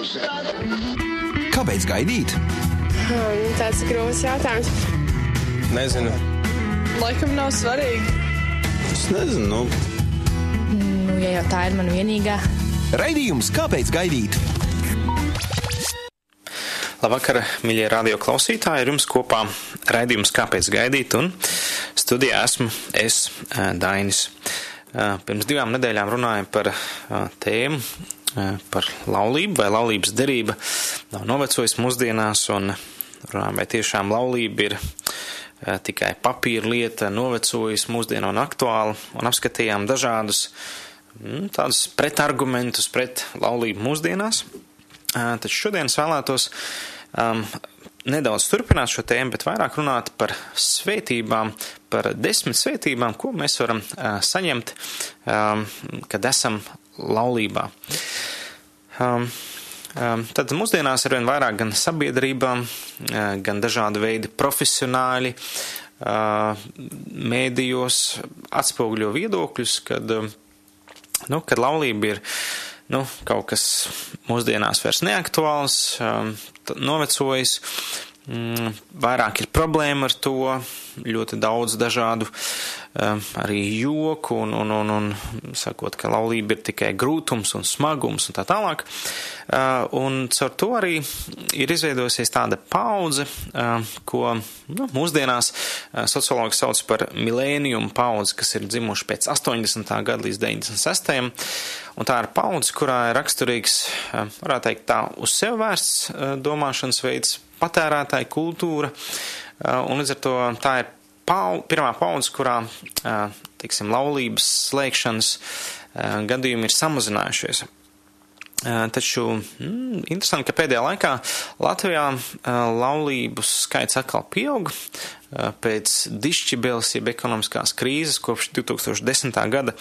Kāpēc gaidīt? Hmm, tāds ir grūts jautājums. Nezinu. Laikam nav svarīgi. Es nezinu. Nu. Nu, ja jau tā ir mana vienīgā. Raidījums Kāpēc gaidīt? Labvakar, mīļie radio klausītāji! Ar jums kopā raidījums Kāpēc gaidīt? Un studijā esmu es, Dainis. Pirms divām nedēļām runājam par tēmu par laulību. Vai laulības derība nav novecojusi mūsdienās? Un runājam, vai tiešām laulība ir tikai papīra lieta, novecojusi mūsdienu un aktuāla un apskatījām dažādus tādus pretargumentus pret laulību mūsdienās. Taču šodien es vēlētos um, nedaudz turpināt šo tēmu, bet vairāk runāt par svētībām, par desmit svētībām, ko mēs varam uh, saņemt, um, kad esam laulībā. Um, um, tad mūsdienās arvien vairāk gan sabiedrībām, uh, gan dažādi veidi profesionāļi uh, mēdījos atspoguļo viedokļus, kad, nu, kad laulība ir nu, kaut kas mūsdienās vairs neaktuāls, um, novecojis, vairāk ir problēma ar to, ļoti daudz dažādu um, arī joku un, un, un, un sakot, ka laulība ir tikai grūtums un smagums un tā tālāk. Uh, un caur to arī ir izveidojusies tāda paudze, uh, ko nu, mūsdienās uh, sociologi sauc par milēnijumu paudzi, kas ir dzimuši pēc 80. gada līdz 96. Un tā ir paudze, kurā ir raksturīgs, uh, varētu teikt, tā uz sevi vērsts uh, domāšanas veids, patērētāja kultūra, uh, un līdz ar to tā ir pau, pirmā paudze, kurā, teiksim, laulības slēgšanas gadījumi ir samazinājušies. Taču mm, interesanti, ka pēdējā laikā Latvijā laulību skaits atkal pieaug pēc dišķibeles, jeb ekonomiskās krīzes kopš 2010. gada.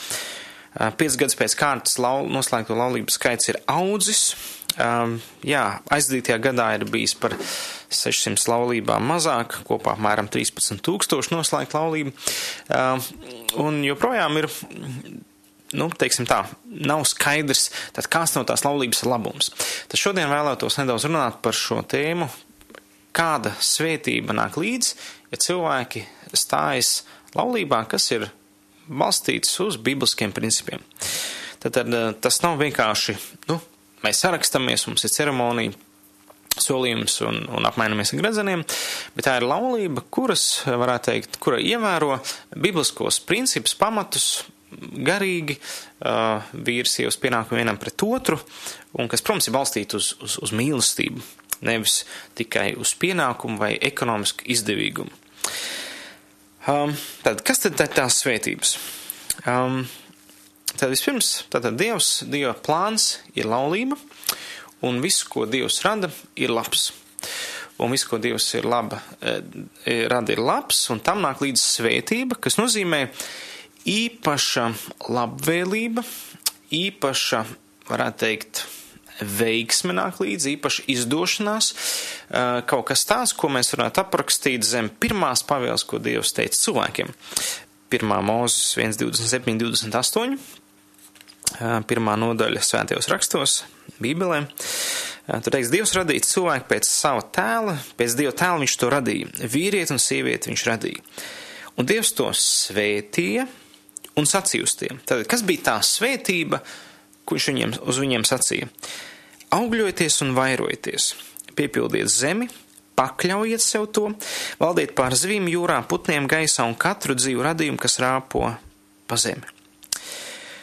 Piec gadus pēc kārtas lau, noslēgto laulību skaits ir audzis. Jā, aizdītajā gadā ir bijis par 600 laulībām mazāk, kopā apmēram 13 tūkstoši noslēgt laulību. Un joprojām ir nu, teiksim tā, nav skaidrs, tad kāds no tās laulības ir labums. Tad šodien vēlētos nedaudz runāt par šo tēmu, kāda svētība nāk līdzi, ja cilvēki stājas laulībā, kas ir balstīts uz bibliskiem principiem. Tad, tad tas nav vienkārši, nu, mēs sarakstamies, mums ir ceremonija, solījums un, un apmainamies ar gredzeniem, bet tā ir laulība, kuras, varētu teikt, kura ievēro bibliskos principus, pamatus, garīgi, uh, vīrs sievas pienākumu vienam pret otru, un kas, protams, ir balstīta uz, uz, uz mīlestību, nevis tikai uz pienākumu vai ekonomisku izdevīgumu. Um, tad, kas tad ir tās svētības? Um, tad vispirms, tātad Dievs, Dieva plāns ir laulība, un viss, ko Dievs rada, ir labs. Un viss, ko Dievs ir laba, rada, ir labs, un tam nāk līdz svētība, kas nozīmē īpaša labvēlība, īpaša, varētu teikt, veiksme nāk līdzi, īpaši izdošanās, kaut kas tāds, ko mēs varētu aprakstīt zem pirmās pavēles, ko Dievs teica cilvēkiem. Pirmā mūzes 1, 27, 28, pirmā nodaļa svētajos rakstos, Bībelē. Tur teiks, Dievs radīja cilvēku pēc sava tēla, pēc Dieva tēla viņš to radīja. Vīrieti un sievieti viņš radīja. Un Dievs to svētīja un sacīja uz tiem. Tad, kas bija tā svētība, ko viņš viņiem, uz viņiem sacīja? Augļojieties un vairojieties, piepildiet zemi, pakļaujiet sev to, valdiet pār zivīm, jūrā, putniem, gaisā un katru dzīvu radījumu, kas rāpo pa zemi.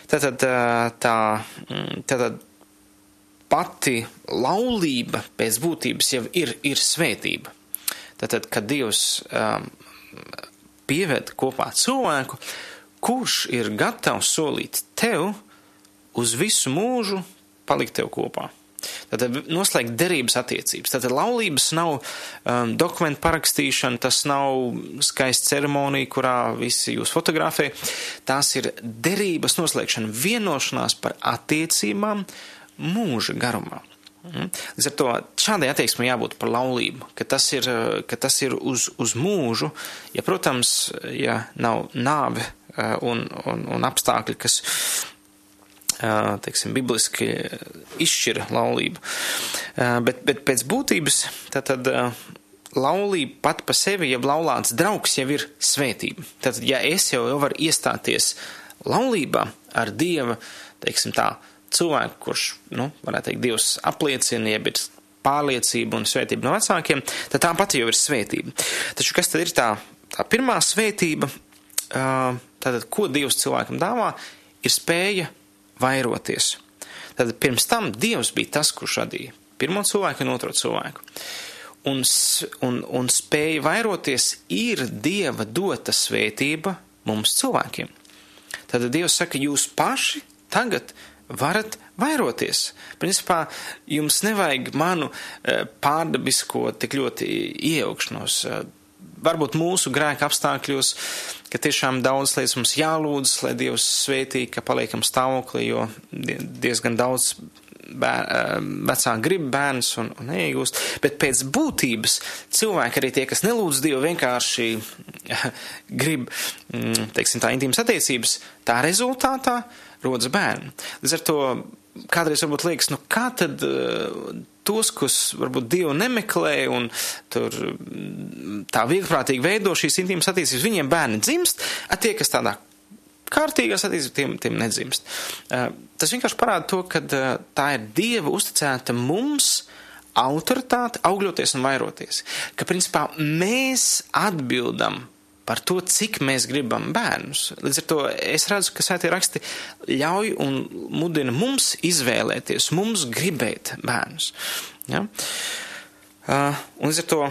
Tātad tā, tātad pati laulība pēc būtības jau ir, ir svētība. Tātad, kad Dievs um, pieved kopā cilvēku, kurš ir gatavs solīt tev uz visu mūžu palikt tev kopā. Tātad noslēgt derības attiecības. Tātad laulības nav um, dokumentu parakstīšana, tas nav skaista ceremonija, kurā visi jūs fotografē. Tās ir derības noslēgšana, vienošanās par attiecībām mūža garumā. Mhm. Līdz ar to šādai attieksmei jābūt par laulību, ka tas ir, ka tas ir uz, uz mūžu, ja, protams, ja nav nāve uh, un, un, un apstākļi, kas teiksim, bibliski izšķira laulību. Bet, bet pēc būtības tad laulība pat pa sevi, ja laulāts draugs jau ir svētība. Tad, ja es jau, jau varu iestāties laulībā ar Dieva, teiksim tā, cilvēku, kurš, nu, varētu teikt, Dievs apliecina, jeb ir pārliecība un svētība no vecākiem, tad tā pati jau ir svētība. Taču kas tad ir tā, tā pirmā svētība? Tātad, ko Dievs cilvēkam dāvā, ir spēja vairoties. Tad pirms tam Dievs bija tas, kurš radīja pirmo cilvēku un otro cilvēku. Un, un, un spēja vairoties ir Dieva dota svētība mums cilvēkiem. Tad Dievs saka, jūs paši tagad varat vairoties. Principā jums nevajag manu e, pārdabisko tik ļoti iejaukšanos. Varbūt mūsu grēka apstākļos, ka tiešām daudz lietas mums jālūdz, lai Dievs svētī, ka paliekam stāvoklī, jo diezgan daudz vecāki grib bērns un, un neiegūst, bet pēc būtības cilvēki arī tie, kas nelūdz Dievu, vienkārši grib, mm, teiksim, tā intīmas attiecības, tā rezultātā rodas bērni. Līdz ar to kādreiz varbūt liekas, nu kā tad tos, kas varbūt Dievu nemeklē un tur mm, tā vieglprātīgi veido šīs intīmas attiecības, viņiem bērni dzimst, a tie, kas tādā kārtīgās attiecības, tiem, tiem nedzimst. Uh, tas vienkārši parāda to, ka uh, tā ir Dieva uzticēta mums autoritāte augļoties un vairoties. Ka principā mēs atbildam par to, cik mēs gribam bērnus. Līdz ar to es redzu, ka svētie raksti ļauj un mudina mums izvēlēties, mums gribēt bērnus. Ja? Uh, un līdz ar to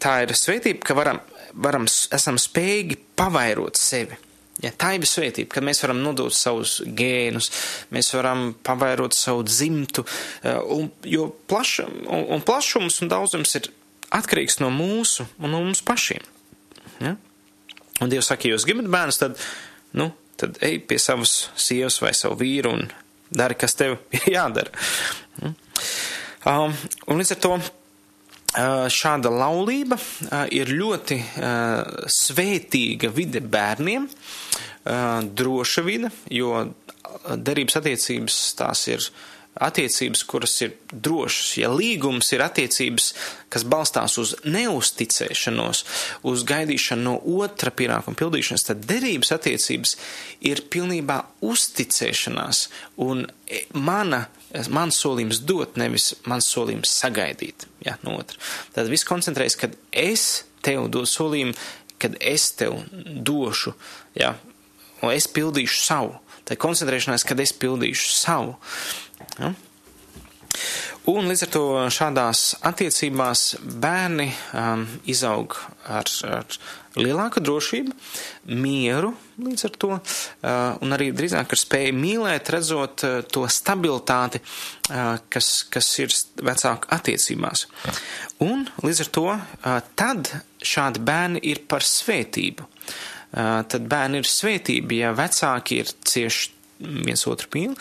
tā ir svētība, ka varam, varam, esam spējīgi pavairot sevi. Ja, tā ir svētība, ka mēs varam nodot savus gēnus, mēs varam pavairot savu dzimtu, uh, un, jo plaša, un, un plašums un daudzums ir atkarīgs no mūsu un no mums pašiem. Ja? Un Dievs saka, ja jūs gribat bērnus, tad, nu, tad ej pie savas sievas vai savu vīru un dari, kas tev ir jādara. Um, un līdz ar to uh, šāda laulība uh, ir ļoti uh, svētīga vide bērniem, droša vide, jo derības attiecības tās ir attiecības, kuras ir drošas. Ja līgums ir attiecības, kas balstās uz neusticēšanos, uz gaidīšanu no otra pienākuma pildīšanas, tad derības attiecības ir pilnībā uzticēšanās un e, mana, mans solījums dot, nevis mans solījums sagaidīt ja, no otra. Tad viss koncentrējas, kad es tev dodu solījumu, kad es tev došu, ja, un es pildīšu savu. Tā ir koncentrēšanās, kad es pildīšu savu. Ja? Un līdz ar to šādās attiecībās bērni um, izaug ar, ar lielāku drošību, mieru līdz ar to, uh, un arī drīzāk ar spēju mīlēt, redzot uh, to stabilitāti, uh, kas, kas ir vecāku attiecībās. Un līdz ar to uh, tad šādi bērni ir par svētību. Uh, tad bērni ir svētība, ja vecāki ir cieši viens otru mīl.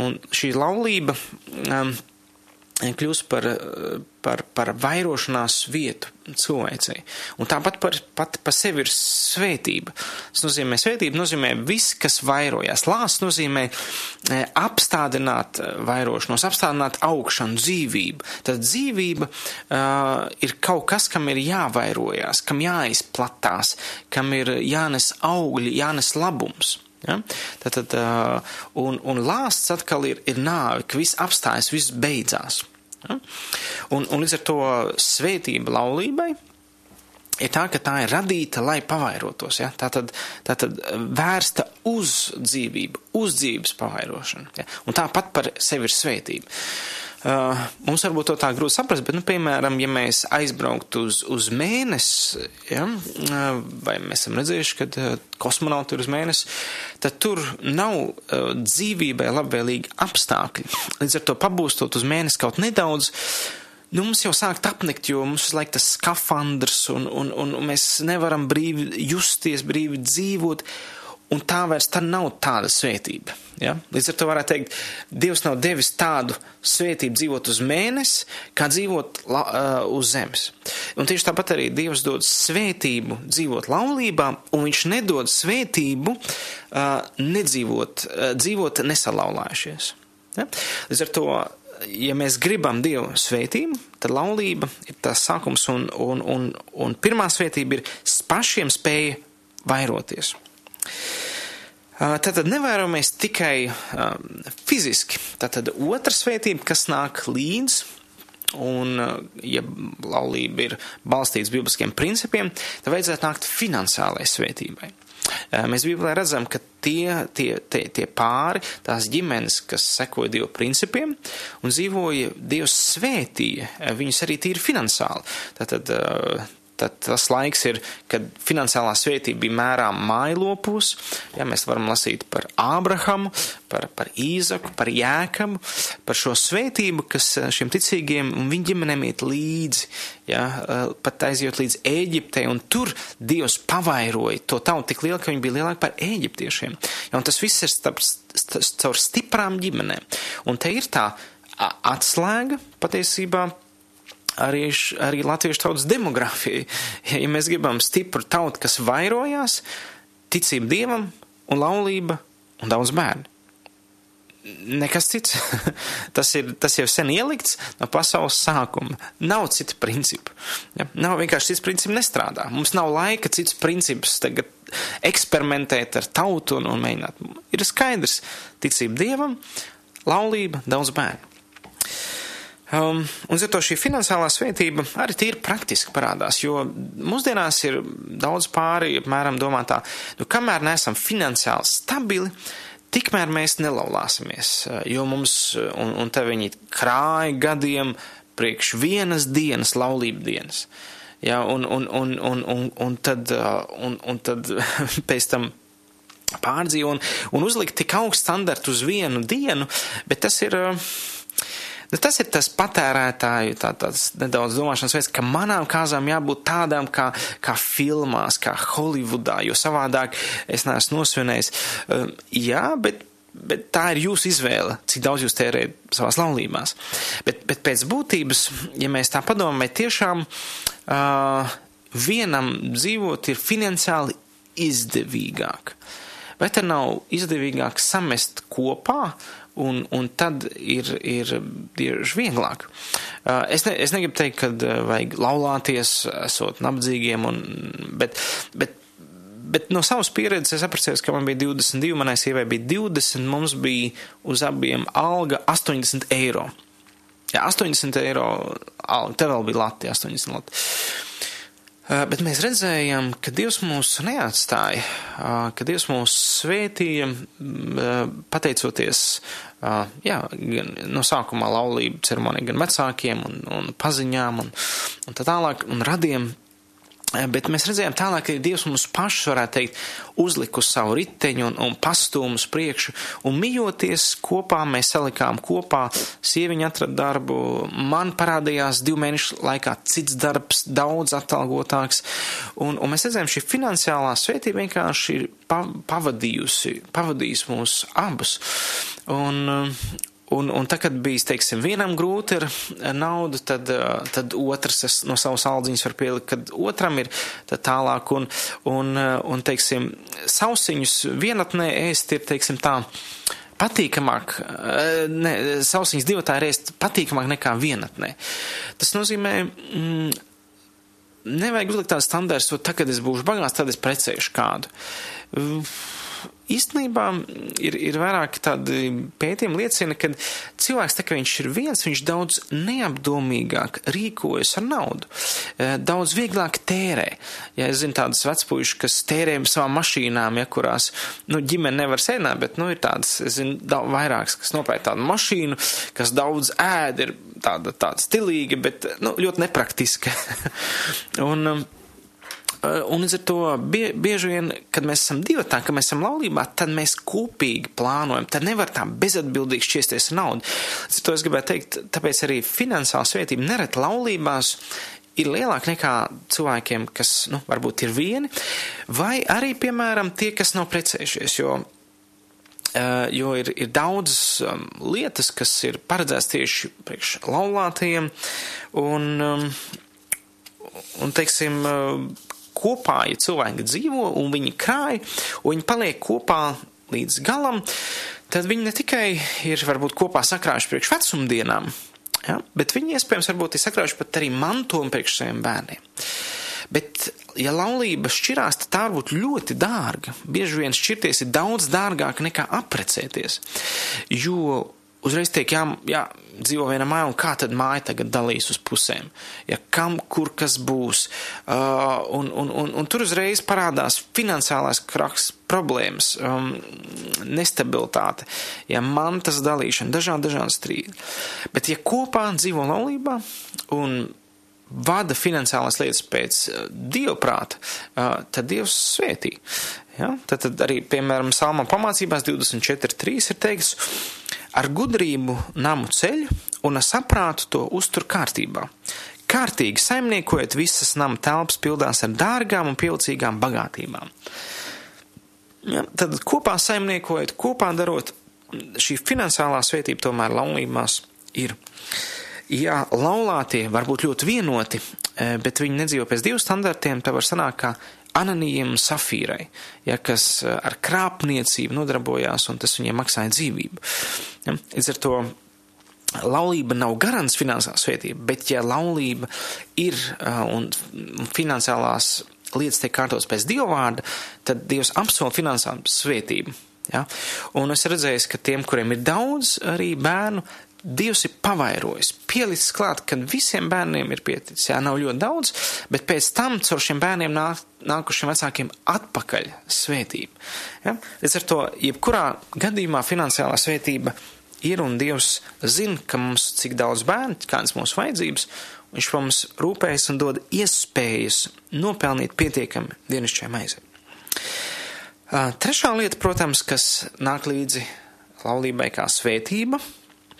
Un šī laulība um, kļūst par, par, par vairošanās vietu cilvēcei. Un tāpat par, pat par sevi ir svētība. Tas nozīmē, svētība nozīmē viss, kas vairojās. Lās nozīmē e, apstādināt vairošanos, apstādināt augšanu, dzīvību. Tad dzīvība uh, ir kaut kas, kam ir jāvairojās, kam jāizplatās, kam ir jānes augļi, jānes labums. Ja? Tātad, un, un lāsts atkal ir, ir nāve, ka viss apstājas, viss beidzās. Ja? Un, un līdz ar to svētība laulībai ir tā, ka tā ir radīta, lai pavairotos. Ja? Tā tad, tā tad vērsta uz dzīvību, uz dzīves pavairošanu. Ja? Un tāpat par sevi ir svētība. Uh, mums varbūt to tā grūti saprast, bet, nu, piemēram, ja mēs aizbrauktu uz, uz mēnesi, ja, uh, vai mēs esam redzējuši, ka uh, kosmonauti ir uz mēnesi, tad tur nav uh, dzīvībai labvēlīgi apstākļi. Līdz ar to pabūstot uz mēnesi kaut nedaudz, nu, mums jau sāk apnikt, jo mums ir laik tas skafandrs un, un, un mēs nevaram brīvi justies, brīvi dzīvot. Un tā vairs tā nav tāda svētība. Ja? Līdz ar to varētu teikt, Dievs nav devis tādu svētību dzīvot uz mēnesi, kā dzīvot la, uh, uz zemes. Un tieši tāpat arī Dievs dod svētību dzīvot laulībā, un Viņš nedod svētību uh, nedzīvot, uh, dzīvot nesalaulājušies. Ja? Līdz ar to, ja mēs gribam Dievu svētību, tad laulība ir tas sākums, un, un, un, un pirmā svētība ir pašiem spēja vairoties. Tātad nevērojamies tikai fiziski. Tātad otra svētība, kas nāk līdz, un, ja laulība ir balstīta bibliskiem principiem, tad vajadzētu nākt finansiālai svētībai. Mēs Bībelē redzam, ka tie, tie, tie, tie pāri, tās ģimenes, kas sekoja Dieva principiem un dzīvoja, Dievs svētīja viņus arī tīri finansiāli. Tātad Tad tas laiks ir, kad finansiālā svētība bija mērām mājlopos. Ja, mēs varam lasīt par Ābrahamu, par, par Īzaku, par Jēkabu, par šo svētību, kas eh, šiem ticīgiem un viņu ģimenēm iet līdzi. Ja, eh, pat aizjot līdz Ēģiptei, un tur Dievs pavairoja to tautu tik lielu, ka viņi bija lielāki par eģiptiešiem. Ja, un tas viss ir starp, caur stiprām ģimenēm. Un te ir tā atslēga patiesībā arī, arī latviešu tautas demografija. Ja mēs gribam stipru tautu, kas vairojās, ticība dievam un laulība un daudz bērnu. Nekas cits. tas, ir, tas jau sen ielikts no pasaules sākuma. Nav cita principa. Ja? Nav vienkārši cits princips nestrādā. Mums nav laika cits princips tagad eksperimentēt ar tautu un, un mēģināt. Ir skaidrs ticība dievam, laulība, daudz bērnu. Um, un ar to šī finansiālā svētība arī tīri praktiski parādās, jo mūsdienās ir daudz pāri, apmēram domā tā, nu, kamēr neesam finansiāli stabili, tikmēr mēs nelaulāsimies, jo mums, un, un te viņi krāja gadiem priekš vienas dienas, laulību dienas. Ja, un, un, un, un, un, un tad, uh, un, un tad pēc tam pārdzīvo un, un uzlikt tik augstu standartu uz vienu dienu, bet tas ir. Uh, tas ir tas patērētāju tā, tāds nedaudz domāšanas veids, ka manām kāzām jābūt tādām kā, kā filmās, kā Holivudā, jo savādāk es neesmu nosvinējis. Uh, jā, bet Bet tā ir jūsu izvēle, cik daudz jūs tērējat savās laulībās. Bet, bet pēc būtības, ja mēs tā padomājam, tiešām uh, vienam dzīvot ir finansiāli izdevīgāk. Vai te nav izdevīgāk samest kopā un, un tad ir, ir tieši vieglāk. Uh, es, ne, es negribu teikt, ka uh, vajag laulāties, esot nabadzīgiem, un, bet, bet, bet no savas pieredzes es apprecējos, ka man bija 22, manai sievai bija 20, mums bija uz abiem alga 80 eiro. Jā, 80 eiro alga, te vēl bija lati, 80 lati. Uh, bet mēs redzējām, ka Dievs mūs neatstāja, uh, ka Dievs mūs svētīja, uh, pateicoties jā, gan no sākumā laulību ceremonija gan vecākiem un, un paziņām un, un tā tālāk un radiem Eh, bet mēs redzējām tālāk, ka Dievs mums pašus, varētu teikt, uzliku savu riteņu un, un pastūmus priekšu, un mijoties kopā, mēs salikām kopā, sieviņa atrada darbu, man parādījās divu mēnešu laikā cits darbs, daudz atalgotāks, un, un mēs redzējām, šī finansiālā svētība vienkārši ir pavadījusi, pavadījusi mūs abus, un, Un, un tā, kad bijis, teiksim, vienam grūti ar naudu, tad, tad otrs no savas aldziņas var pielikt, kad otram ir tālāk. Un, un, un, teiksim, sausiņus vienatnē ēst ir, teiksim, tā patīkamāk, ne, sausiņas divatā ir ēst patīkamāk nekā vienatnē. Tas nozīmē, mm, nevajag uzlikt tādu standārtu, ka tagad es būšu bagāts, tad es precēšu kādu īstenībā ir, ir vairāk tādi pētījumi liecina, ka cilvēks, tā kā viņš ir viens, viņš daudz neapdomīgāk rīkojas ar naudu, e, daudz vieglāk tērē. Ja es zinu tādas vecpuišas, kas tērē savām mašīnām, ja kurās, nu, ģimene nevar sēnāt, bet, nu, ir tādas, es zinu, daudz vairākas, kas nopērk tādu mašīnu, kas daudz ēd, ir tāda, tāda stilīga, bet, nu, ļoti nepraktiska. Un, um, Eh, un līdz ar to bie, bieži vien, kad mēs esam divatā, kad mēs esam laulībā, tad mēs kopīgi plānojam, tad nevar tā bezatbildīgi šķiesties ar naudu. Līdz ar to es gribētu teikt, tāpēc arī finansiāla svētība neret laulībās ir lielāka nekā cilvēkiem, kas, nu, varbūt ir vieni, vai arī, piemēram, tie, kas nav precējušies, jo Uh, jo ir, ir daudzas um, lietas, kas ir paredzētas tieši priekš laulātajiem, un, um, un teiksim, uh, kopā, ja cilvēki dzīvo un viņi krāj, un viņi paliek kopā līdz galam, tad viņi ne tikai ir varbūt kopā sakrājuši priekš vecumdienām, ja, bet viņi iespējams varbūt ir sakrājuši pat arī mantojumu priekš saviem bērniem. Bet, ja laulība šķirās, tad tā var būt ļoti dārga. Bieži vien šķirties ir daudz dārgāk nekā aprecēties. Jo uzreiz tiek jā, jā, dzīvo viena māja, un kā tad māja tagad dalīs uz pusēm? Ja kam, kur kas būs? Uh, un, un, un, un tur uzreiz parādās finansiālās kraks problēmas, um, nestabilitāte, ja mantas dalīšana, dažādi, dažādi strīdi. Bet ja kopā dzīvo laulībā un vada finansiālās lietas pēc uh, dievprāta, uh, tad Dievs svētī. Ja? Tad, tad arī, piemēram, Salma pamācībās 24.3 ir teikts, ar gudrību namu ceļ un ar saprātu to uztur kārtībā. Kārtīgi saimniekojot, visas nama telpas pildās ar dārgām un pievilcīgām bagātībām. Ja? Tad kopā saimniekojot, kopā darot, šī finansiālā svētība tomēr laulībās ir ja laulātie var būt ļoti vienoti, e, bet viņi nedzīvo pēc divu standartiem, tad var sanākt kā Ananijam Safīrai, ja, kas e, ar krāpniecību nodarbojās un tas viņiem maksāja dzīvību. Ja, līdz ar to laulība nav garants finansiālā svētība, bet ja laulība ir e, un finansiālās lietas tiek kārtotas pēc Dieva vārda, tad Dievs apsola finansiālu svētību. Ja? Un es redzēju, ka tiem, kuriem ir daudz arī bērnu, Dievs ir pavairojis, pielicis klāt, ka visiem bērniem ir pieticis. Jā, nav ļoti daudz, bet pēc tam caur šiem bērniem nāk, nākušiem vecākiem atpakaļ svētība. Ja? Līdz ar to, jebkurā gadījumā finansiālā svētība ir un Dievs zina, ka mums cik daudz bērnu, kādas mūsu vajadzības, Viņš mums rūpējas un dod iespējas nopelnīt pietiekami dienasčai maizei. Trešā lieta, protams, kas nāk līdzi laulībai kā svētība,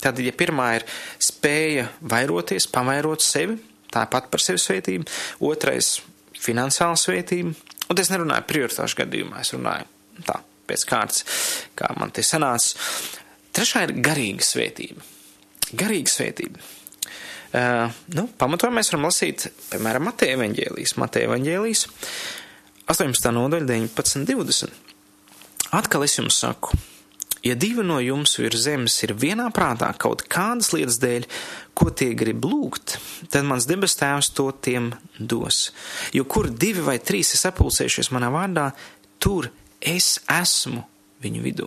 Tad, ja pirmā ir spēja vairoties, pavairot sevi, tāpat par sevi svētību, otrais - finansiāla svētība, un es nerunāju prioritāšu gadījumā, es runāju tā, pēc kārtas, kā man te sanāca. Trešā ir garīga svētība. Garīga svētība. Uh, nu, pamatojumā mēs varam lasīt, piemēram, Mateja evaņģēlijas, Mateja evaņģēlijas 18. nodaļa 19.20. Atkal es jums saku, Ja divi no jums virs zemes ir vienā prātā kaut kādas lietas dēļ, ko tie grib lūgt, tad mans debes tēvs to tiem dos. Jo kur divi vai trīs ir sapulcējušies manā vārdā, tur es esmu viņu vidū.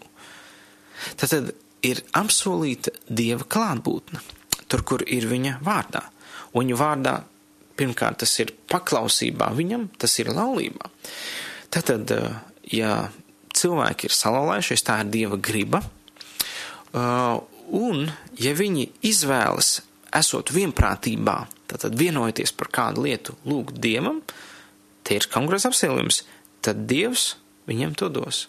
Tad, tad ir apsolīta dieva klātbūtne, tur, kur ir viņa vārdā. Un viņa vārdā pirmkārt tas ir paklausībā viņam, tas ir laulībā. Tātad, ja cilvēki ir salauzējušies, tā ir dieva griba. Uh, un, ja viņi izvēlas, esot vienprātībā, tātad vienojoties par kādu lietu, lūgt dievam, tie ir kongresa apsolījums, tad dievs viņiem to dos.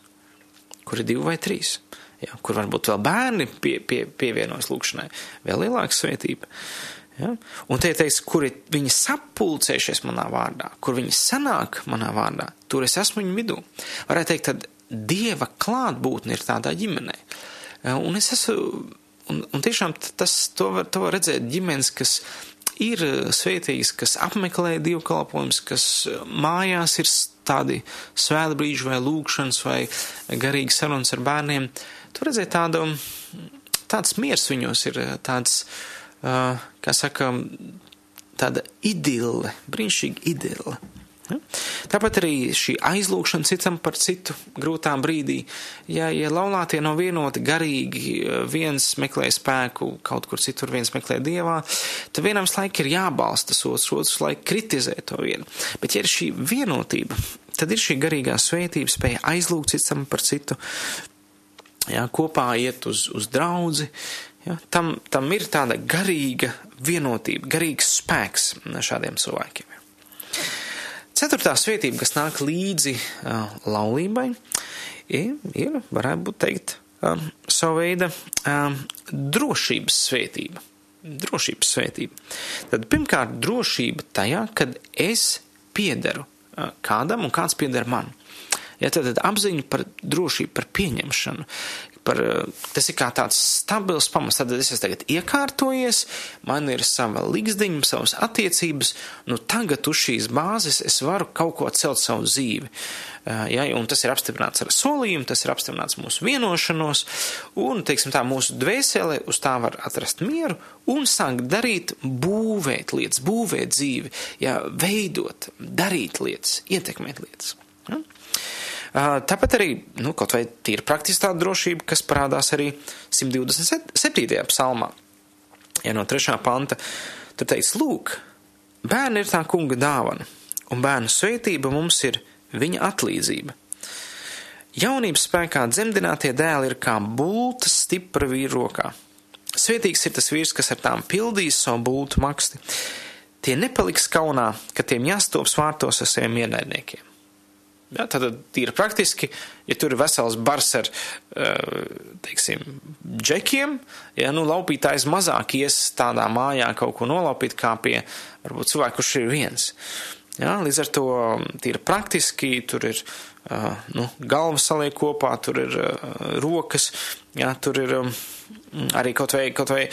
Kur ir divi vai trīs? Ja, kur varbūt vēl bērni pie, pie, pievienojas lūkšanai, vēl lielāka svētība. Ja? Un te ir teikts, kur ir viņi sapulcējušies manā vārdā, kur viņi sanāk manā vārdā, tur es esmu viņu vidū. Varētu teikt, tad dieva klātbūtne ir tādā ģimenē. Eh, un es esmu, un, un tiešām tas, to var, to var redzēt ģimenes, kas ir eh, svētīgas, kas apmeklē dievkalpojums, kas eh, mājās ir tādi svēta brīži vai lūkšanas vai garīgi sarunas ar bērniem. Tur redzēt tādu, tāds miers viņos ir, tāds, kā saka, tāda idille, brīnišķīga idille. Ja? Tāpat arī šī aizlūgšana citam par citu grūtām brīdī. Ja, ja laulātie nav vienoti garīgi, viens meklē spēku, kaut kur citur viens meklē dievā, tad vienam laik ir jābalsta otrs, otrs laik kritizē to vienu. Bet ja ir šī vienotība, tad ir šī garīgā svētība, spēja aizlūgt citam par citu, ja, kopā iet uz, uz draudzi. Ja, tam, tam ir tāda garīga vienotība, garīgs spēks šādiem cilvēkiem. Ceturtā svētība, kas nāk līdzi uh, laulībai, ir, ir, varētu būt teikt, um, savu veidu um, drošības svētība. drošības svētība. Tad pirmkārt, drošība tajā, kad es piederu uh, kādam un kāds pieder man. Ja, tad, tad apziņa par drošību, par pieņemšanu, par, tas ir kā tāds stabils pamats. Tad es esmu tagad iekārtojies, man ir sava līgzdiņa, savas attiecības, nu tagad uz šīs bāzes es varu kaut ko celt savu dzīvi. Ja, un tas ir apstiprināts ar solījumu, tas ir apstiprināts mūsu vienošanos, un, teiksim tā, mūsu dvēsele uz tā var atrast mieru un sākt darīt, būvēt lietas, būvēt dzīvi, ja, veidot, darīt lietas, ietekmēt lietas. Ja? Tāpat arī, nu, kaut vai tīri praktiski tāda drošība, kas parādās arī 127. psalmā. Ja no 3. panta, tur teiks, lūk, bērni ir tā kunga dāvana, un bērnu svētība mums ir viņa atlīdzība. Jaunības spēkā dzemdinātie dēli ir kā bultas stipra vīra rokā. Svētīgs ir tas vīrs, kas ar tām pildīs savu bultu maksti. Tie nepaliks kaunā, ka tiem jāstop svārtos ar saviem ienaidniekiem. Ja, tad ir praktiski, ja tur ir vesels bars ar, teiksim, džekiem, ja, nu, laupītājs mazāk ies tādā mājā kaut ko nolaupīt kā pie, varbūt cilvēku, kurš ir viens. Ja, līdz ar to ir praktiski, tur ir, nu, galva saliek kopā, tur ir rokas, ja, tur ir arī kaut vai, kaut vai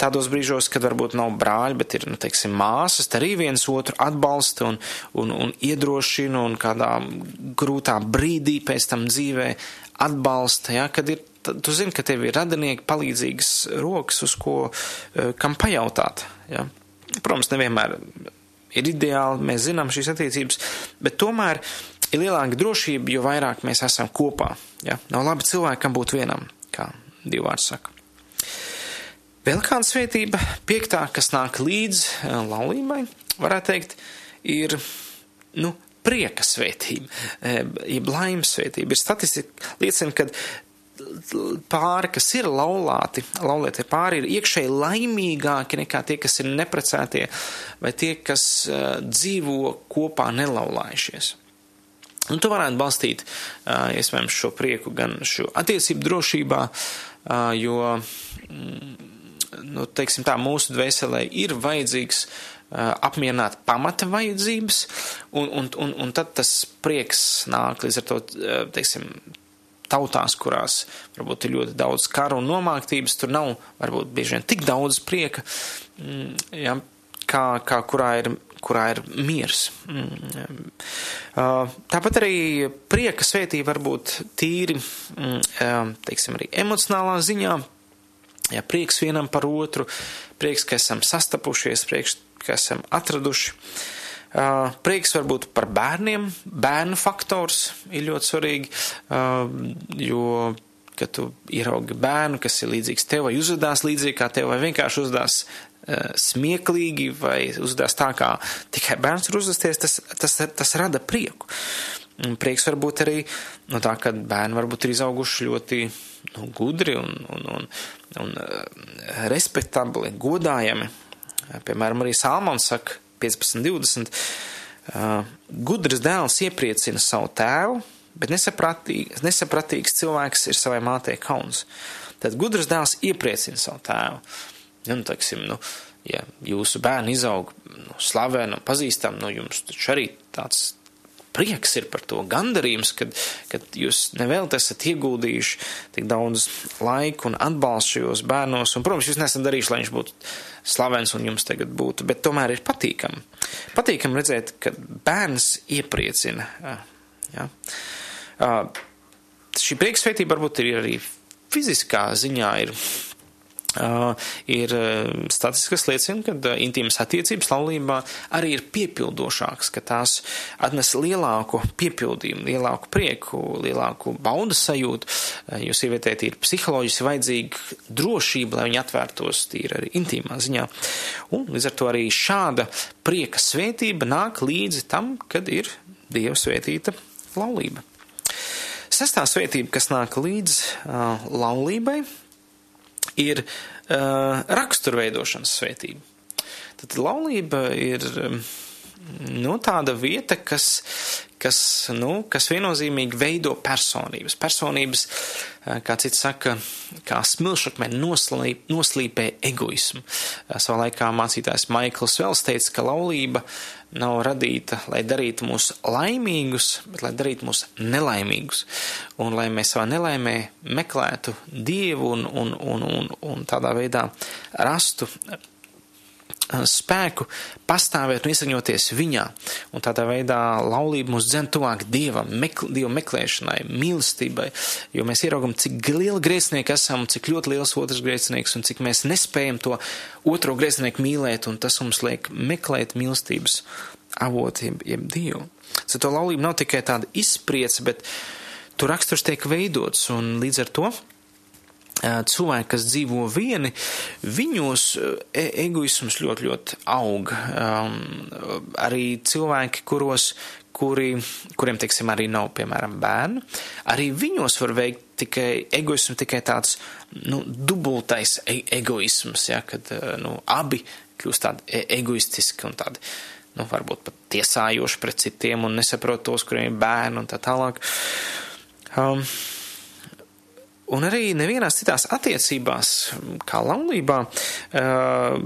tādos brīžos, kad varbūt nav brāļi, bet ir, nu, teiksim, māsas, arī viens otru atbalsta un, un, un iedrošina un kādā grūtā brīdī pēc tam dzīvē atbalsta, ja, kad ir, tu zini, ka tev ir radinieki palīdzīgas rokas, uz ko, e, kam pajautāt, ja. Protams, nevienmēr ir ideāli, mēs zinām šīs attiecības, bet tomēr ir lielāka drošība, jo vairāk mēs esam kopā, ja. Nav labi cilvēkam būt vienam, kā divi vārdi saka. Vēl kāda svētība, piektā, kas nāk līdz eh, laulībai, varētu teikt, ir, nu, prieka svētība, eh, jeb laimes svētība. Ir statistika liecina, ka pāri, kas ir laulāti, laulētie pāri ir iekšēji laimīgāki nekā tie, kas ir neprecētie vai tie, kas uh, dzīvo kopā nelaulājušies. Un tu varētu balstīt, iespējams, šo prieku gan šo attiecību drošībā, jo mm, nu, teiksim tā, mūsu dvēselē ir vajadzīgs apmierināt pamata vajadzības, un, un, un, un tad tas prieks nāk līdz ar to, teiksim, tautās, kurās varbūt ir ļoti daudz karu un nomāktības, tur nav varbūt bieži vien tik daudz prieka, mm, ja, kā, kā kurā ir kurā ir miers. Mm, tāpat arī prieka svētība var būt tīri, mm, teiksim, arī emocionālā ziņā, Ja prieks vienam par otru, prieks, ka esam sastapušies, prieks, ka esam atraduši. Prieks varbūt par bērniem, bērnu faktors ir ļoti svarīgi, jo, kad tu ieraugi bērnu, kas ir līdzīgs tev, vai uzvedās līdzīgi kā tev, vai vienkārši uzvedās smieklīgi, vai uzvedās tā, kā tikai bērns var uzvesties, tas, tas, tas rada prieku. Un prieks var būt arī no tā, ka bērni varbūt ir izauguši ļoti nu, gudri un, un, un, un uh, respektabli, godājami. Piemēram, arī Salmans saka 15.20. Uh, gudrs dēls iepriecina savu tēvu, bet nesapratīgs, nesapratīgs cilvēks ir savai mātei kauns. Tad gudrs dēls iepriecina savu tēvu. Nu, teiksim, nu, ja jūsu bērni izaug nu, slaveni un pazīstami, nu, jums taču arī tāds prieks ir par to gandarījums, kad, kad jūs nevēl esat ieguldījuši tik daudz laika un atbalstu šajos bērnos, un, protams, jūs nesat darījuši, lai viņš būtu slavens un jums tagad būtu, bet tomēr ir patīkami. Patīkami redzēt, ka bērns iepriecina. Ja? Šī prieksveitība varbūt ir arī fiziskā ziņā ir ir uh, statistikas liecina, ka uh, intīmas attiecības laulībā arī ir piepildošākas, ka tās atnes lielāku piepildījumu, lielāku prieku, lielāku baudas sajūtu, jo sievietē ir psiholoģiski vajadzīga drošība, lai viņa atvērtos tīri arī intīmā ziņā. Un līdz ar to arī šāda prieka svētība nāk līdzi tam, kad ir Dieva svētīta laulība. Sestā svētība, kas nāk līdz uh, laulībai, ir uh, raksturveidošanas svētība. Tad laulība ir um, nu, tāda vieta, kas, kas, nu, kas viennozīmīgi veido personības. Personības, kā cits saka, kā smilšakmeni noslīp, noslīpē egoismu. Savā laikā mācītājs Maikls Vels teica, ka laulība nav radīta, lai darītu mūs laimīgus, bet lai darītu mūs nelaimīgus. Un lai mēs savā nelaimē meklētu Dievu un, un, un, un, un tādā veidā rastu spēku pastāvēt un iesaņoties viņā. Un tādā veidā laulība mūs dzen tuvāk dievam, mekl, dievu meklēšanai, mīlestībai, jo mēs ieraugam, cik liela grēcinieki esam, cik ļoti liels otrs grēcinieks un cik mēs nespējam to otro grēcinieku mīlēt, un tas mums liek meklēt mīlestības avotu, jeb, dievu. So to laulība nav tikai tāda izpriece, bet tur raksturs tiek veidots, un līdz ar to cilvēki, kas dzīvo vieni, viņos egoisms ļoti, ļoti aug. Um, arī cilvēki, kuros, kuri, kuriem, teiksim, arī nav, piemēram, bērnu, arī viņos var veikt tikai egoismu, tikai tāds, nu, dubultais e egoisms, ja, kad, nu, abi kļūst tādi e egoistiski un tādi, nu, varbūt pat tiesājoši pret citiem un nesaprot tos, kuriem ir bērni un tā tālāk. Um, Un arī nevienās citās attiecībās, kā laulībā, uh,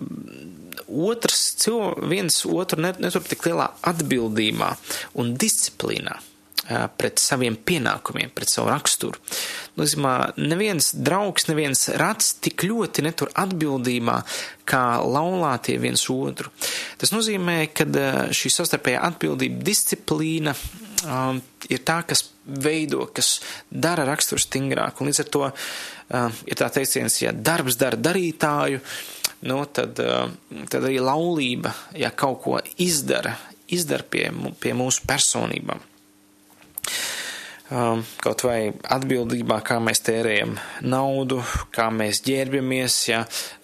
otrs cilvēks viens otru netur tik lielā atbildībā un disciplīnā uh, pret saviem pienākumiem, pret savu raksturu. Nozīmē, neviens draugs, neviens rats tik ļoti netur atbildībā, kā laulātie viens otru. Tas nozīmē, ka uh, šī savstarpējā atbildība, disciplīna um, ir tā, kas veido, kas dara raksturu stingrāk. Un līdz ar to uh, ir tā teiciens, ja darbs dara darītāju, nu, tad, uh, tad arī laulība, ja kaut ko izdara, izdara pie, pie mūsu personībām. Um, kaut vai atbildībā, kā mēs tērējam naudu, kā mēs ģērbjamies, ja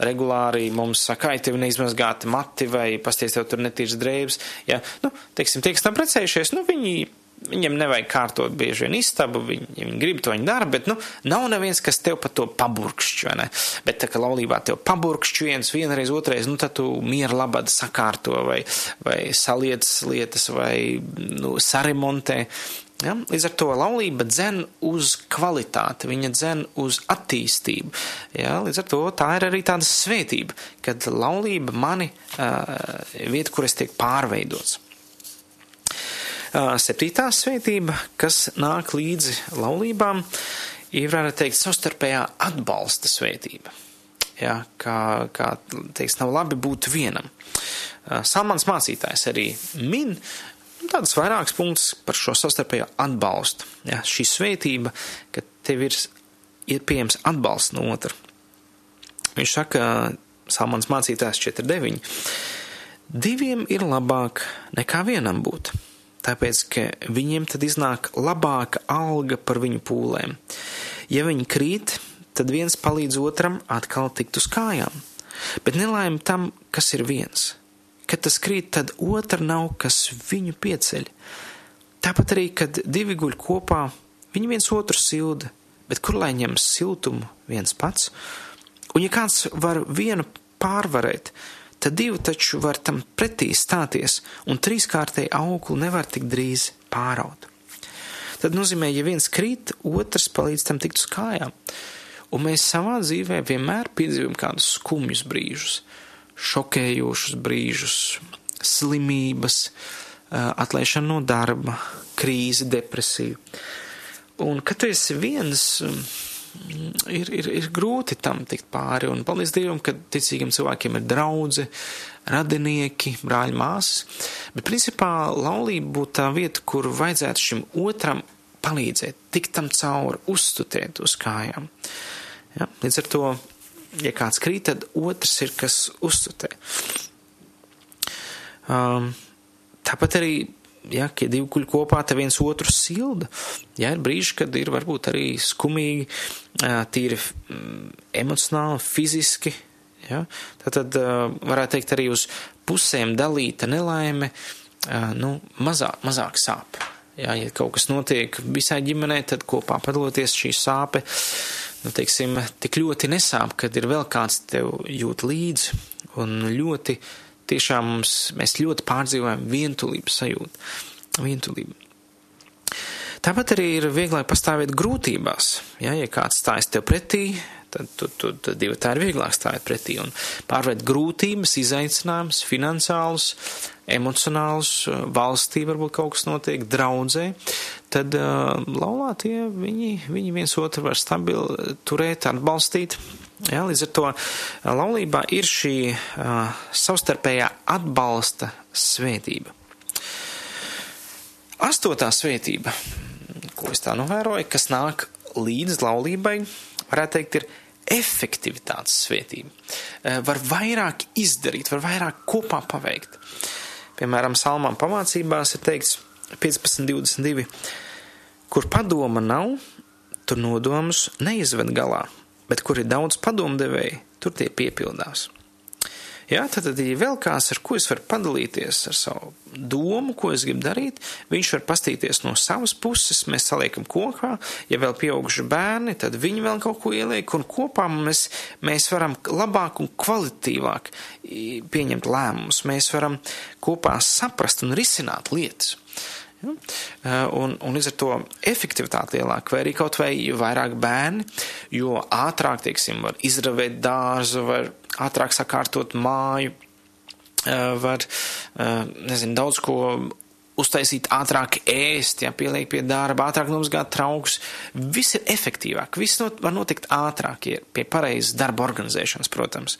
regulāri mums saka, ai, tev neizmazgāti mati vai pasties tev tur netīrs drēbes, ja, nu, teiksim, tie, kas tam precējušies, nu, viņi Viņam nevajag kārtot bieži vien istabu, viņi, ja viņi grib to viņi dara, bet, nu, nav neviens, kas tev par to paburkšķi, vai ne? Bet, tā kā laulībā tev paburkšķi viens, vienreiz, otrais, nu, tad tu miera labad sakārto vai, vai saliec lietas vai, nu, saremontē. Ja? Līdz ar to laulība dzen uz kvalitāti, viņa dzen uz attīstību. Ja? Līdz ar to tā ir arī tāda svētība, kad laulība mani uh, vieta, kur es tiek pārveidots. Septītā svētība, kas nāk līdzi laulībām, ir, varētu teikt, savstarpējā atbalsta svētība. Ja, kā, kā teiks, nav labi būt vienam. Salmans mācītājs arī min tādas vairākas punktus par šo savstarpējo atbalstu. Ja, šī svētība, ka tev ir, ir pieejams atbalsts no otra. Viņš saka, Salmans mācītājs 4.9. Diviem ir labāk nekā vienam būt tāpēc, ka viņiem tad iznāk labāka alga par viņu pūlēm. Ja viņi krīt, tad viens palīdz otram atkal tikt uz kājām. Bet nelaime tam, kas ir viens. Kad tas krīt, tad otra nav, kas viņu pieceļ. Tāpat arī, kad divi guļ kopā, viņi viens otru silda, bet kur lai ņem siltumu viens pats? Un ja kāds var vienu pārvarēt, tad divi taču var tam pretī stāties, un trīskārtēji augli nevar tik drīz pāraut. Tad nozīmē, ja viens krīt, otrs palīdz tam tikt uz kājām. Un mēs savā dzīvē vienmēr piedzīvojam kādus skumjus brīžus, šokējošus brīžus, slimības, atlaišanu no darba, krīzi, depresiju. Un, kad tu esi viens, ir, ir, ir grūti tam tikt pāri, un paldies Dievam, ka ticīgiem cilvēkiem ir draudzi, radinieki, brāļi, māsas, bet principā laulība būtu tā vieta, kur vajadzētu šim otram palīdzēt, tikt tam cauri, uzstutēt uz kājām. Ja? Līdz ar to, ja kāds krīt, tad otrs ir, kas uzstutē. Um, tāpat arī ja, ja divi kuļi kopā, te viens otru silda. Ja, ir brīži, kad ir varbūt arī skumīgi, tīri emocionāli, fiziski. Ja, tad, tad varētu teikt arī uz pusēm dalīta nelaime, nu, mazāk, mazāk sāp. Ja, ja kaut kas notiek visai ģimenē, tad kopā padaloties šī sāpe, nu, teiksim, tik ļoti nesāp, kad ir vēl kāds tev jūt līdzi un ļoti tiešām mums, mēs ļoti pārdzīvojam vientulības sajūtu. Vientulību. Tāpat arī ir vieglāk pastāvēt grūtībās. Ja, ja kāds stājas tev pretī, tad, tad, tad, tad divi tā ir vieglāk stāvēt pretī un pārvērt grūtības, izaicinājumus, finansiālus, emocionālus, valstī varbūt kaut kas notiek, draudzē, tad uh, laulātie viņi, viņi viens otru var stabili turēt, atbalstīt. Ja, līdz ar to laulībā ir šī uh, savstarpējā atbalsta svētība. Astotā svētība, ko es tā novēroju, kas nāk līdz laulībai, varētu teikt, ir efektivitātes svētība. Var vairāk izdarīt, var vairāk kopā paveikt. Piemēram, salmām pamācībās ir teikts 15.22, kur padoma nav, tur nodomus neizved galā, bet kur ir daudz padomdevēji, tur tie piepildās. Jā, tad, tad ja vēl kāds, ar ko es varu padalīties ar savu domu, ko es gribu darīt, viņš var pastīties no savas puses, mēs saliekam kokā, ja vēl pieauguši bērni, tad viņi vēl kaut ko ieliek, un kopā mēs, mēs varam labāk un kvalitīvāk pieņemt lēmumus, mēs varam kopā saprast un risināt lietas. Ja? Un, un līdz ar to efektivitāte lielāka, vai arī kaut vai vairāk bērni, jo ātrāk, teiksim, var izravēt dārzu, var ātrāk sakārtot māju, var, nezinu, daudz ko uztaisīt ātrāk ēst, ja pieliek pie darba, ātrāk nomazgāt traukus. Viss ir efektīvāk, viss not, var notikt ātrāk, ja pie pareizas darba organizēšanas, protams.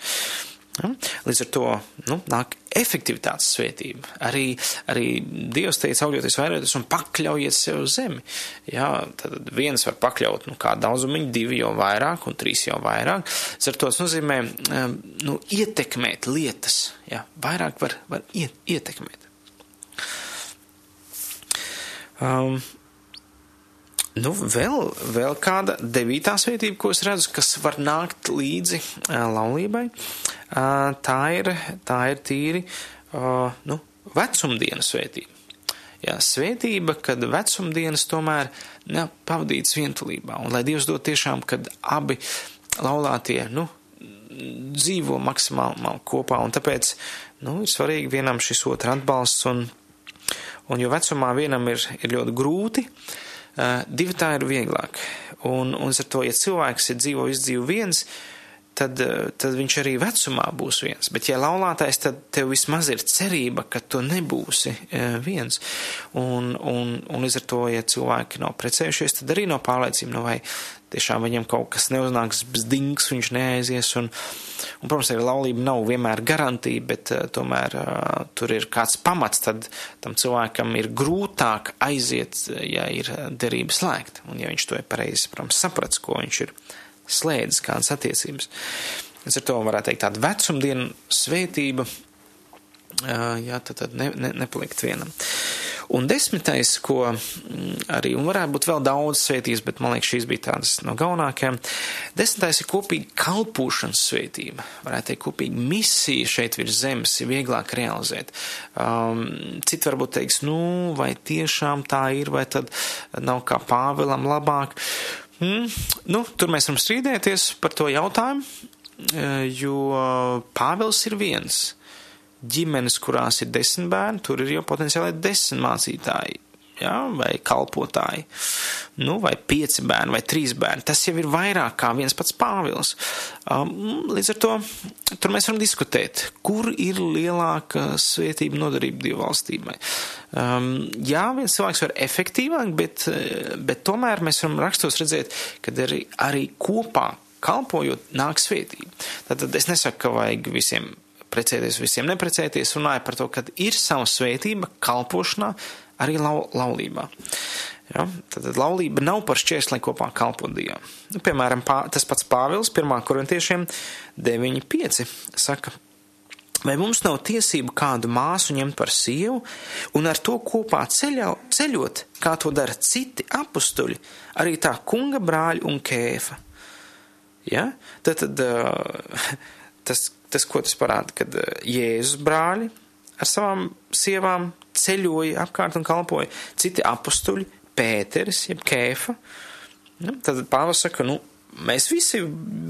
Ja? Līdz ar to nu, nāk efektivitātes svētība. Arī, arī Dievs teica, augļoties vairāties un pakļaujiet sev uz zemi. Ja? Tad viens var pakļaut nu, kā daudzumiņu, divi jau vairāk un trīs jau vairāk. Līdz ar to tas nozīmē nu, ietekmēt lietas. Ja? Vairāk var, var iet, ietekmēt. Um, Nu, vēl, vēl kāda devītā svētība, ko es redzu, kas var nākt līdzi laulībai, tā, ir, tā ir tīri nu, vecumdienas svētība. Jā, svētība, kad vecumdienas tomēr nav pavadītas vientulībā, un lai Dievs dod tiešām, kad abi laulātie, nu, dzīvo maksimāli kopā, un tāpēc, nu, ir svarīgi vienam šis otru atbalsts, un, un jo vecumā vienam ir, ir ļoti grūti, Uh, divi tā ir vieglāk. Un, un ar to, ja cilvēks ir dzīvo izdzīvo viens, tad, uh, tad viņš arī vecumā būs viens. Bet, ja laulātais, tad tev vismaz ir cerība, ka tu nebūsi uh, viens. Un, un, un līdz ar to, ja cilvēki nav precējušies, tad arī nav pārliecība, no vai tiešām viņam kaut kas neuznāks bzdings, viņš neaizies. Un, un, protams, arī laulība nav vienmēr garantija, bet uh, tomēr uh, tur ir kāds pamats, tad tam cilvēkam ir grūtāk aiziet, ja ir derība slēgta. Un ja viņš to ir pareizi, protams, saprats, ko viņš ir slēdzis, kādas attiecības. Līdz ar to varētu teikt tāda vecumdienu svētība, uh, jā, tad, tad ne, ne, nepalikt vienam. Un desmitais, ko mm, arī, un varētu būt vēl daudz svētības, bet man liekas, šīs bija tādas no galvenākajām. Desmitais ir kopīga kalpošanas svētība. Varētu teikt, kopīga misija šeit virs zemes ir vieglāk realizēt. Um, citi varbūt teiks, nu, vai tiešām tā ir, vai tad nav kā Pāvēlam labāk. Mm, nu, tur mēs varam strīdēties par to jautājumu, eh, jo Pāvils ir viens ģimenes, kurās ir desmit bērni, tur ir jau potenciāli desmit mācītāji. Ja, vai kalpotāji, nu, vai pieci bērni, vai trīs bērni. Tas jau ir vairāk kā viens pats Pāvils. Um, līdz ar to tur mēs varam diskutēt, kur ir lielāka svētība nodarība Dieva valstībai. Um, jā, viens cilvēks var efektīvāk, bet, bet tomēr mēs varam rakstos redzēt, ka arī, arī kopā kalpojot nāk svētība. Tātad es nesaku, ka vajag visiem precēties, visiem neprecēties, runāja par to, ka ir sava svētība kalpošanā, arī lau, laulībā. Ja? Tad laulība nav par šķērsli, kopā kalpot Dievam. Nu, piemēram, pā, tas pats Pāvils 1. korintiešiem 9.5 saka, vai mums nav tiesību kādu māsu ņemt par sievu un ar to kopā ceļo, ceļot, kā to dara citi apstuļi, arī tā kunga brāļi un kēfa. Ja? Tad, tad uh, tas, tas, ko tas parāda, kad eh, Jēzus brāļi ar savām sievām ceļoja apkārt un kalpoja, citi apstuļi, Pēteris, jeb Kēfa. Nu, tad Pāvils saka, nu, mēs visi,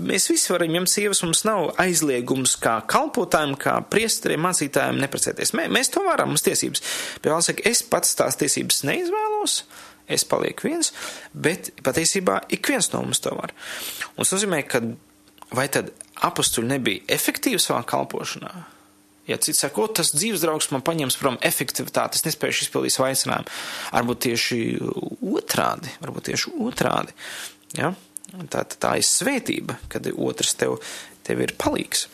mēs visi varam ņemt sievas, mums nav aizliegums kā kalpotājiem, kā priesteriem, mācītājiem neprecēties. Mē, mēs to varam, mums tiesības. Bet vēl saka, es pats tās tiesības neizvēlos, es palieku viens, bet patiesībā ik viens no mums to var. Un tas nozīmē, ka vai tad apustuļi nebija efektīvi savā kalpošanā? Ja cits saka, tas dzīves draugs man paņems prom efektivitāti, es nespēju izpildīt savu aicinājumu. Varbūt tieši otrādi, varbūt tieši otrādi. Ja? Tā, tā ir svētība, kad otrs tev, tev ir palīgs.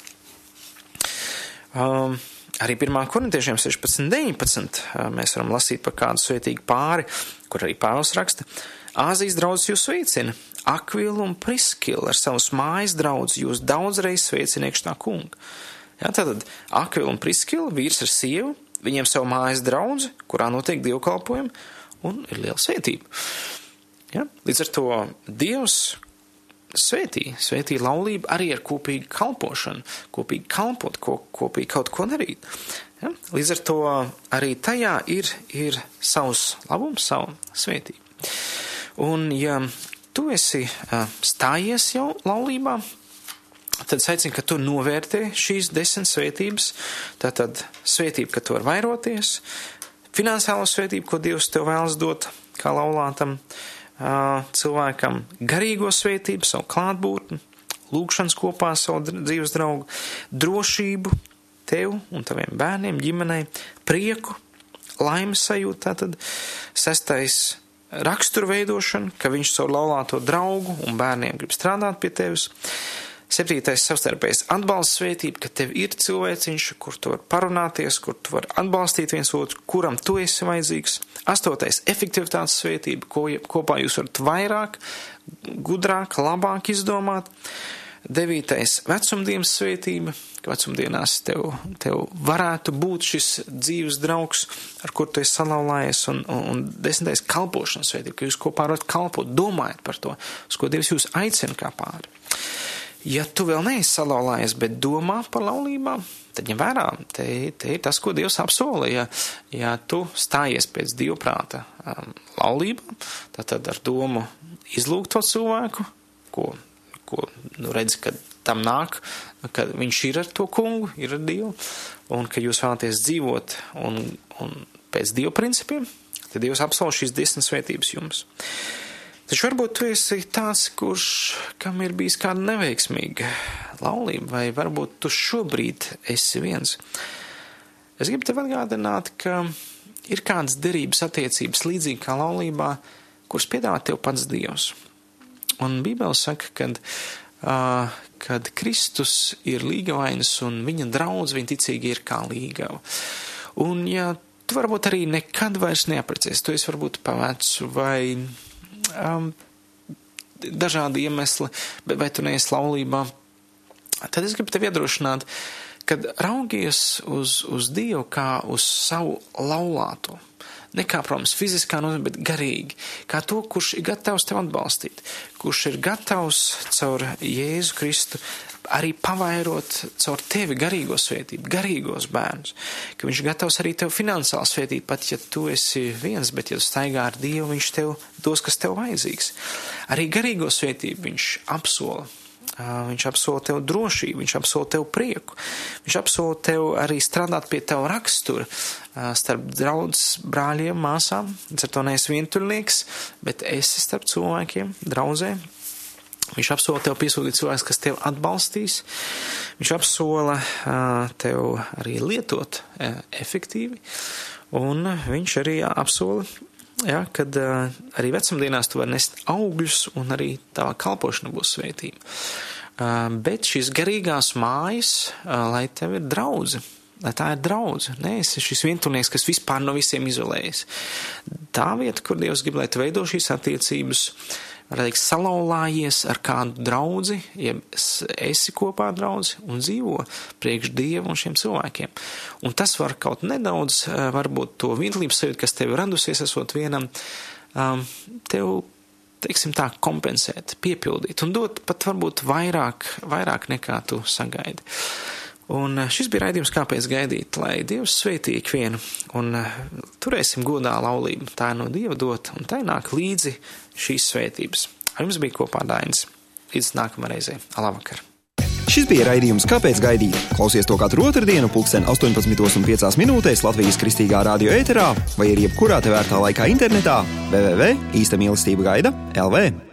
Um, arī 1. korintiešiem 16, 19 mēs varam lasīt par kādu svētīgu pāri, kur arī Pāvils raksta. Āzijas draugs jūs sveicina, Akvilu un Priskilu ar savus mājas draugus jūs daudzreiz sveicina iekšā kunga. Ja, tātad Akvila un Priskila, vīrs ar sievu, viņiem savu mājas draudzi, kurā notiek dievkalpojumi, un ir liela svētība. Ja? Līdz ar to Dievs svētī, svētī laulību arī ar kopīgu kalpošanu, kopīgi kalpot, ko, kopīgi kaut ko darīt. Ja? Līdz ar to arī tajā ir, ir savs labums, savu svētību. Un ja tu esi stājies jau laulībā, tad aicinu, ka tu novērtē šīs desmit svētības. Tātad svētība, ka tu vari vairoties, finansiālo svētību, ko Dievs tev vēlas dot kā laulātam cilvēkam, garīgo svētību, savu klātbūtni, lūgšanas kopā savu dzīves draugu, drošību tev un taviem bērniem, ģimenei, prieku, laimes sajūtu, tātad sestais raksturu veidošana, ka viņš savu laulāto draugu un bērniem grib strādāt pie tevis. Septītais savstarpējs atbalsts svētība, ka tev ir cilvēciņš, kur tu vari parunāties, kur tu vari atbalstīt viens otru, kuram tu esi vajadzīgs. Astotais efektivitātes svētība, ko kopā jūs varat vairāk, gudrāk, labāk izdomāt. Devītais. Vecumdienas svētība, ka vecumdienās tev, tev varētu būt šis dzīves draugs, ar kur tu esi salauzājies, un, un, un desmitais. Kalpošanas svētība, ka jūs kopā varat kalpot, domājat par to, uz ko Dievs jūs aicina kā pāri. Ja tu vēl neesi salauzājies, bet domā par laulībām, tad ņem vērā, te, te ir tas, ko Dievs apsola. Ja, ja tu stājies pēc dievprāta um, laulībām, tad, tad ar domu izlūgt to cilvēku, ko, ko nu, redzi, ka tam nāk, ka viņš ir ar to kungu, ir ar Dievu, un ka jūs vēlaties dzīvot un, un pēc Dieva principiem, tad Dievs apsola šīs desmit svētības jums. Taču varbūt tu esi tāds, kurš, kam ir bijis kāda neveiksmīga laulība, vai varbūt tu šobrīd esi viens. Es gribu tev atgādināt, ka ir kādas derības attiecības līdzīgi kā laulībā, kuras piedāvā tev pats Dievs. Un Bībele saka, kad, uh, kad Kristus ir līgavainis un viņa draudz, viņa ticīgi ir kā līgava. Un ja tu varbūt arī nekad vairs neaprecies, tu esi varbūt pavecs vai um, dažādi iemesli, bet vai tu neesi laulībā, tad es gribu tevi iedrošināt, kad raugies uz, uz Dievu kā uz savu laulāto. Ne kā, protams, fiziskā nozīmē, bet garīgi. Kā to, kurš ir gatavs tev atbalstīt, kurš ir gatavs caur Jēzu Kristu arī pavairot caur tevi garīgo svētību, garīgos bērnus, ka viņš gatavs arī tev finansiāli svētīt, pat ja tu esi viens, bet ja tu staigā ar Dievu, viņš tev dos, kas tev vajadzīgs. Arī garīgo svētību viņš apsola. Viņš apsola tev drošību, viņš apsola tev prieku, viņš apsola tev arī strādāt pie tev rakstura starp draudz brāļiem, māsām, ar to neesi vientuļnieks, bet esi starp cilvēkiem, draudzēm, Viņš apsola tev piesūtīt cilvēks, kas tev atbalstīs. Viņš apsola uh, tev arī lietot uh, efektīvi. Un viņš arī apsola, jā, kad uh, arī vecumdienās tu vari nest augļus un arī tava kalpošana būs svētība. Uh, bet šīs garīgās mājas, uh, lai tev ir draudze, lai tā ir draudze. Nē, es esmu šis vientuļnieks, kas vispār no visiem izolējas. Tā vieta, kur Dievs grib, lai tu veido šīs attiecības, uh, teikt, salauzājies ar kādu draugu, ja esi kopā ar draugu un dzīvo priekš dievu un šiem cilvēkiem. Un tas var kaut nedaudz, eh, varbūt to vienlības sajūtu, kas tev radusies, esot vienam, um, tev, teiksim tā, kompensēt, piepildīt un dot pat varbūt vairāk, vairāk nekā tu sagaidi. Un eh, šis bija raidījums, kāpēc gaidīt, lai Dievs sveitī ikvienu, un eh, turēsim godā laulību. Tā ir no Dieva dot, un tai nāk līdzi šīs svētības. Ar jums bija kopā Dainis. līdz nākamajai reizei. Labvakar! Šis bija raidījums Kāpēc gaidīt? Klausies to katru otrdienu, pulksten 18,5 minūtēs Latvijas kristīgā radio ēterā vai arī jebkurā te vērtā laikā internetā www.īsta mīlestība gaida LV.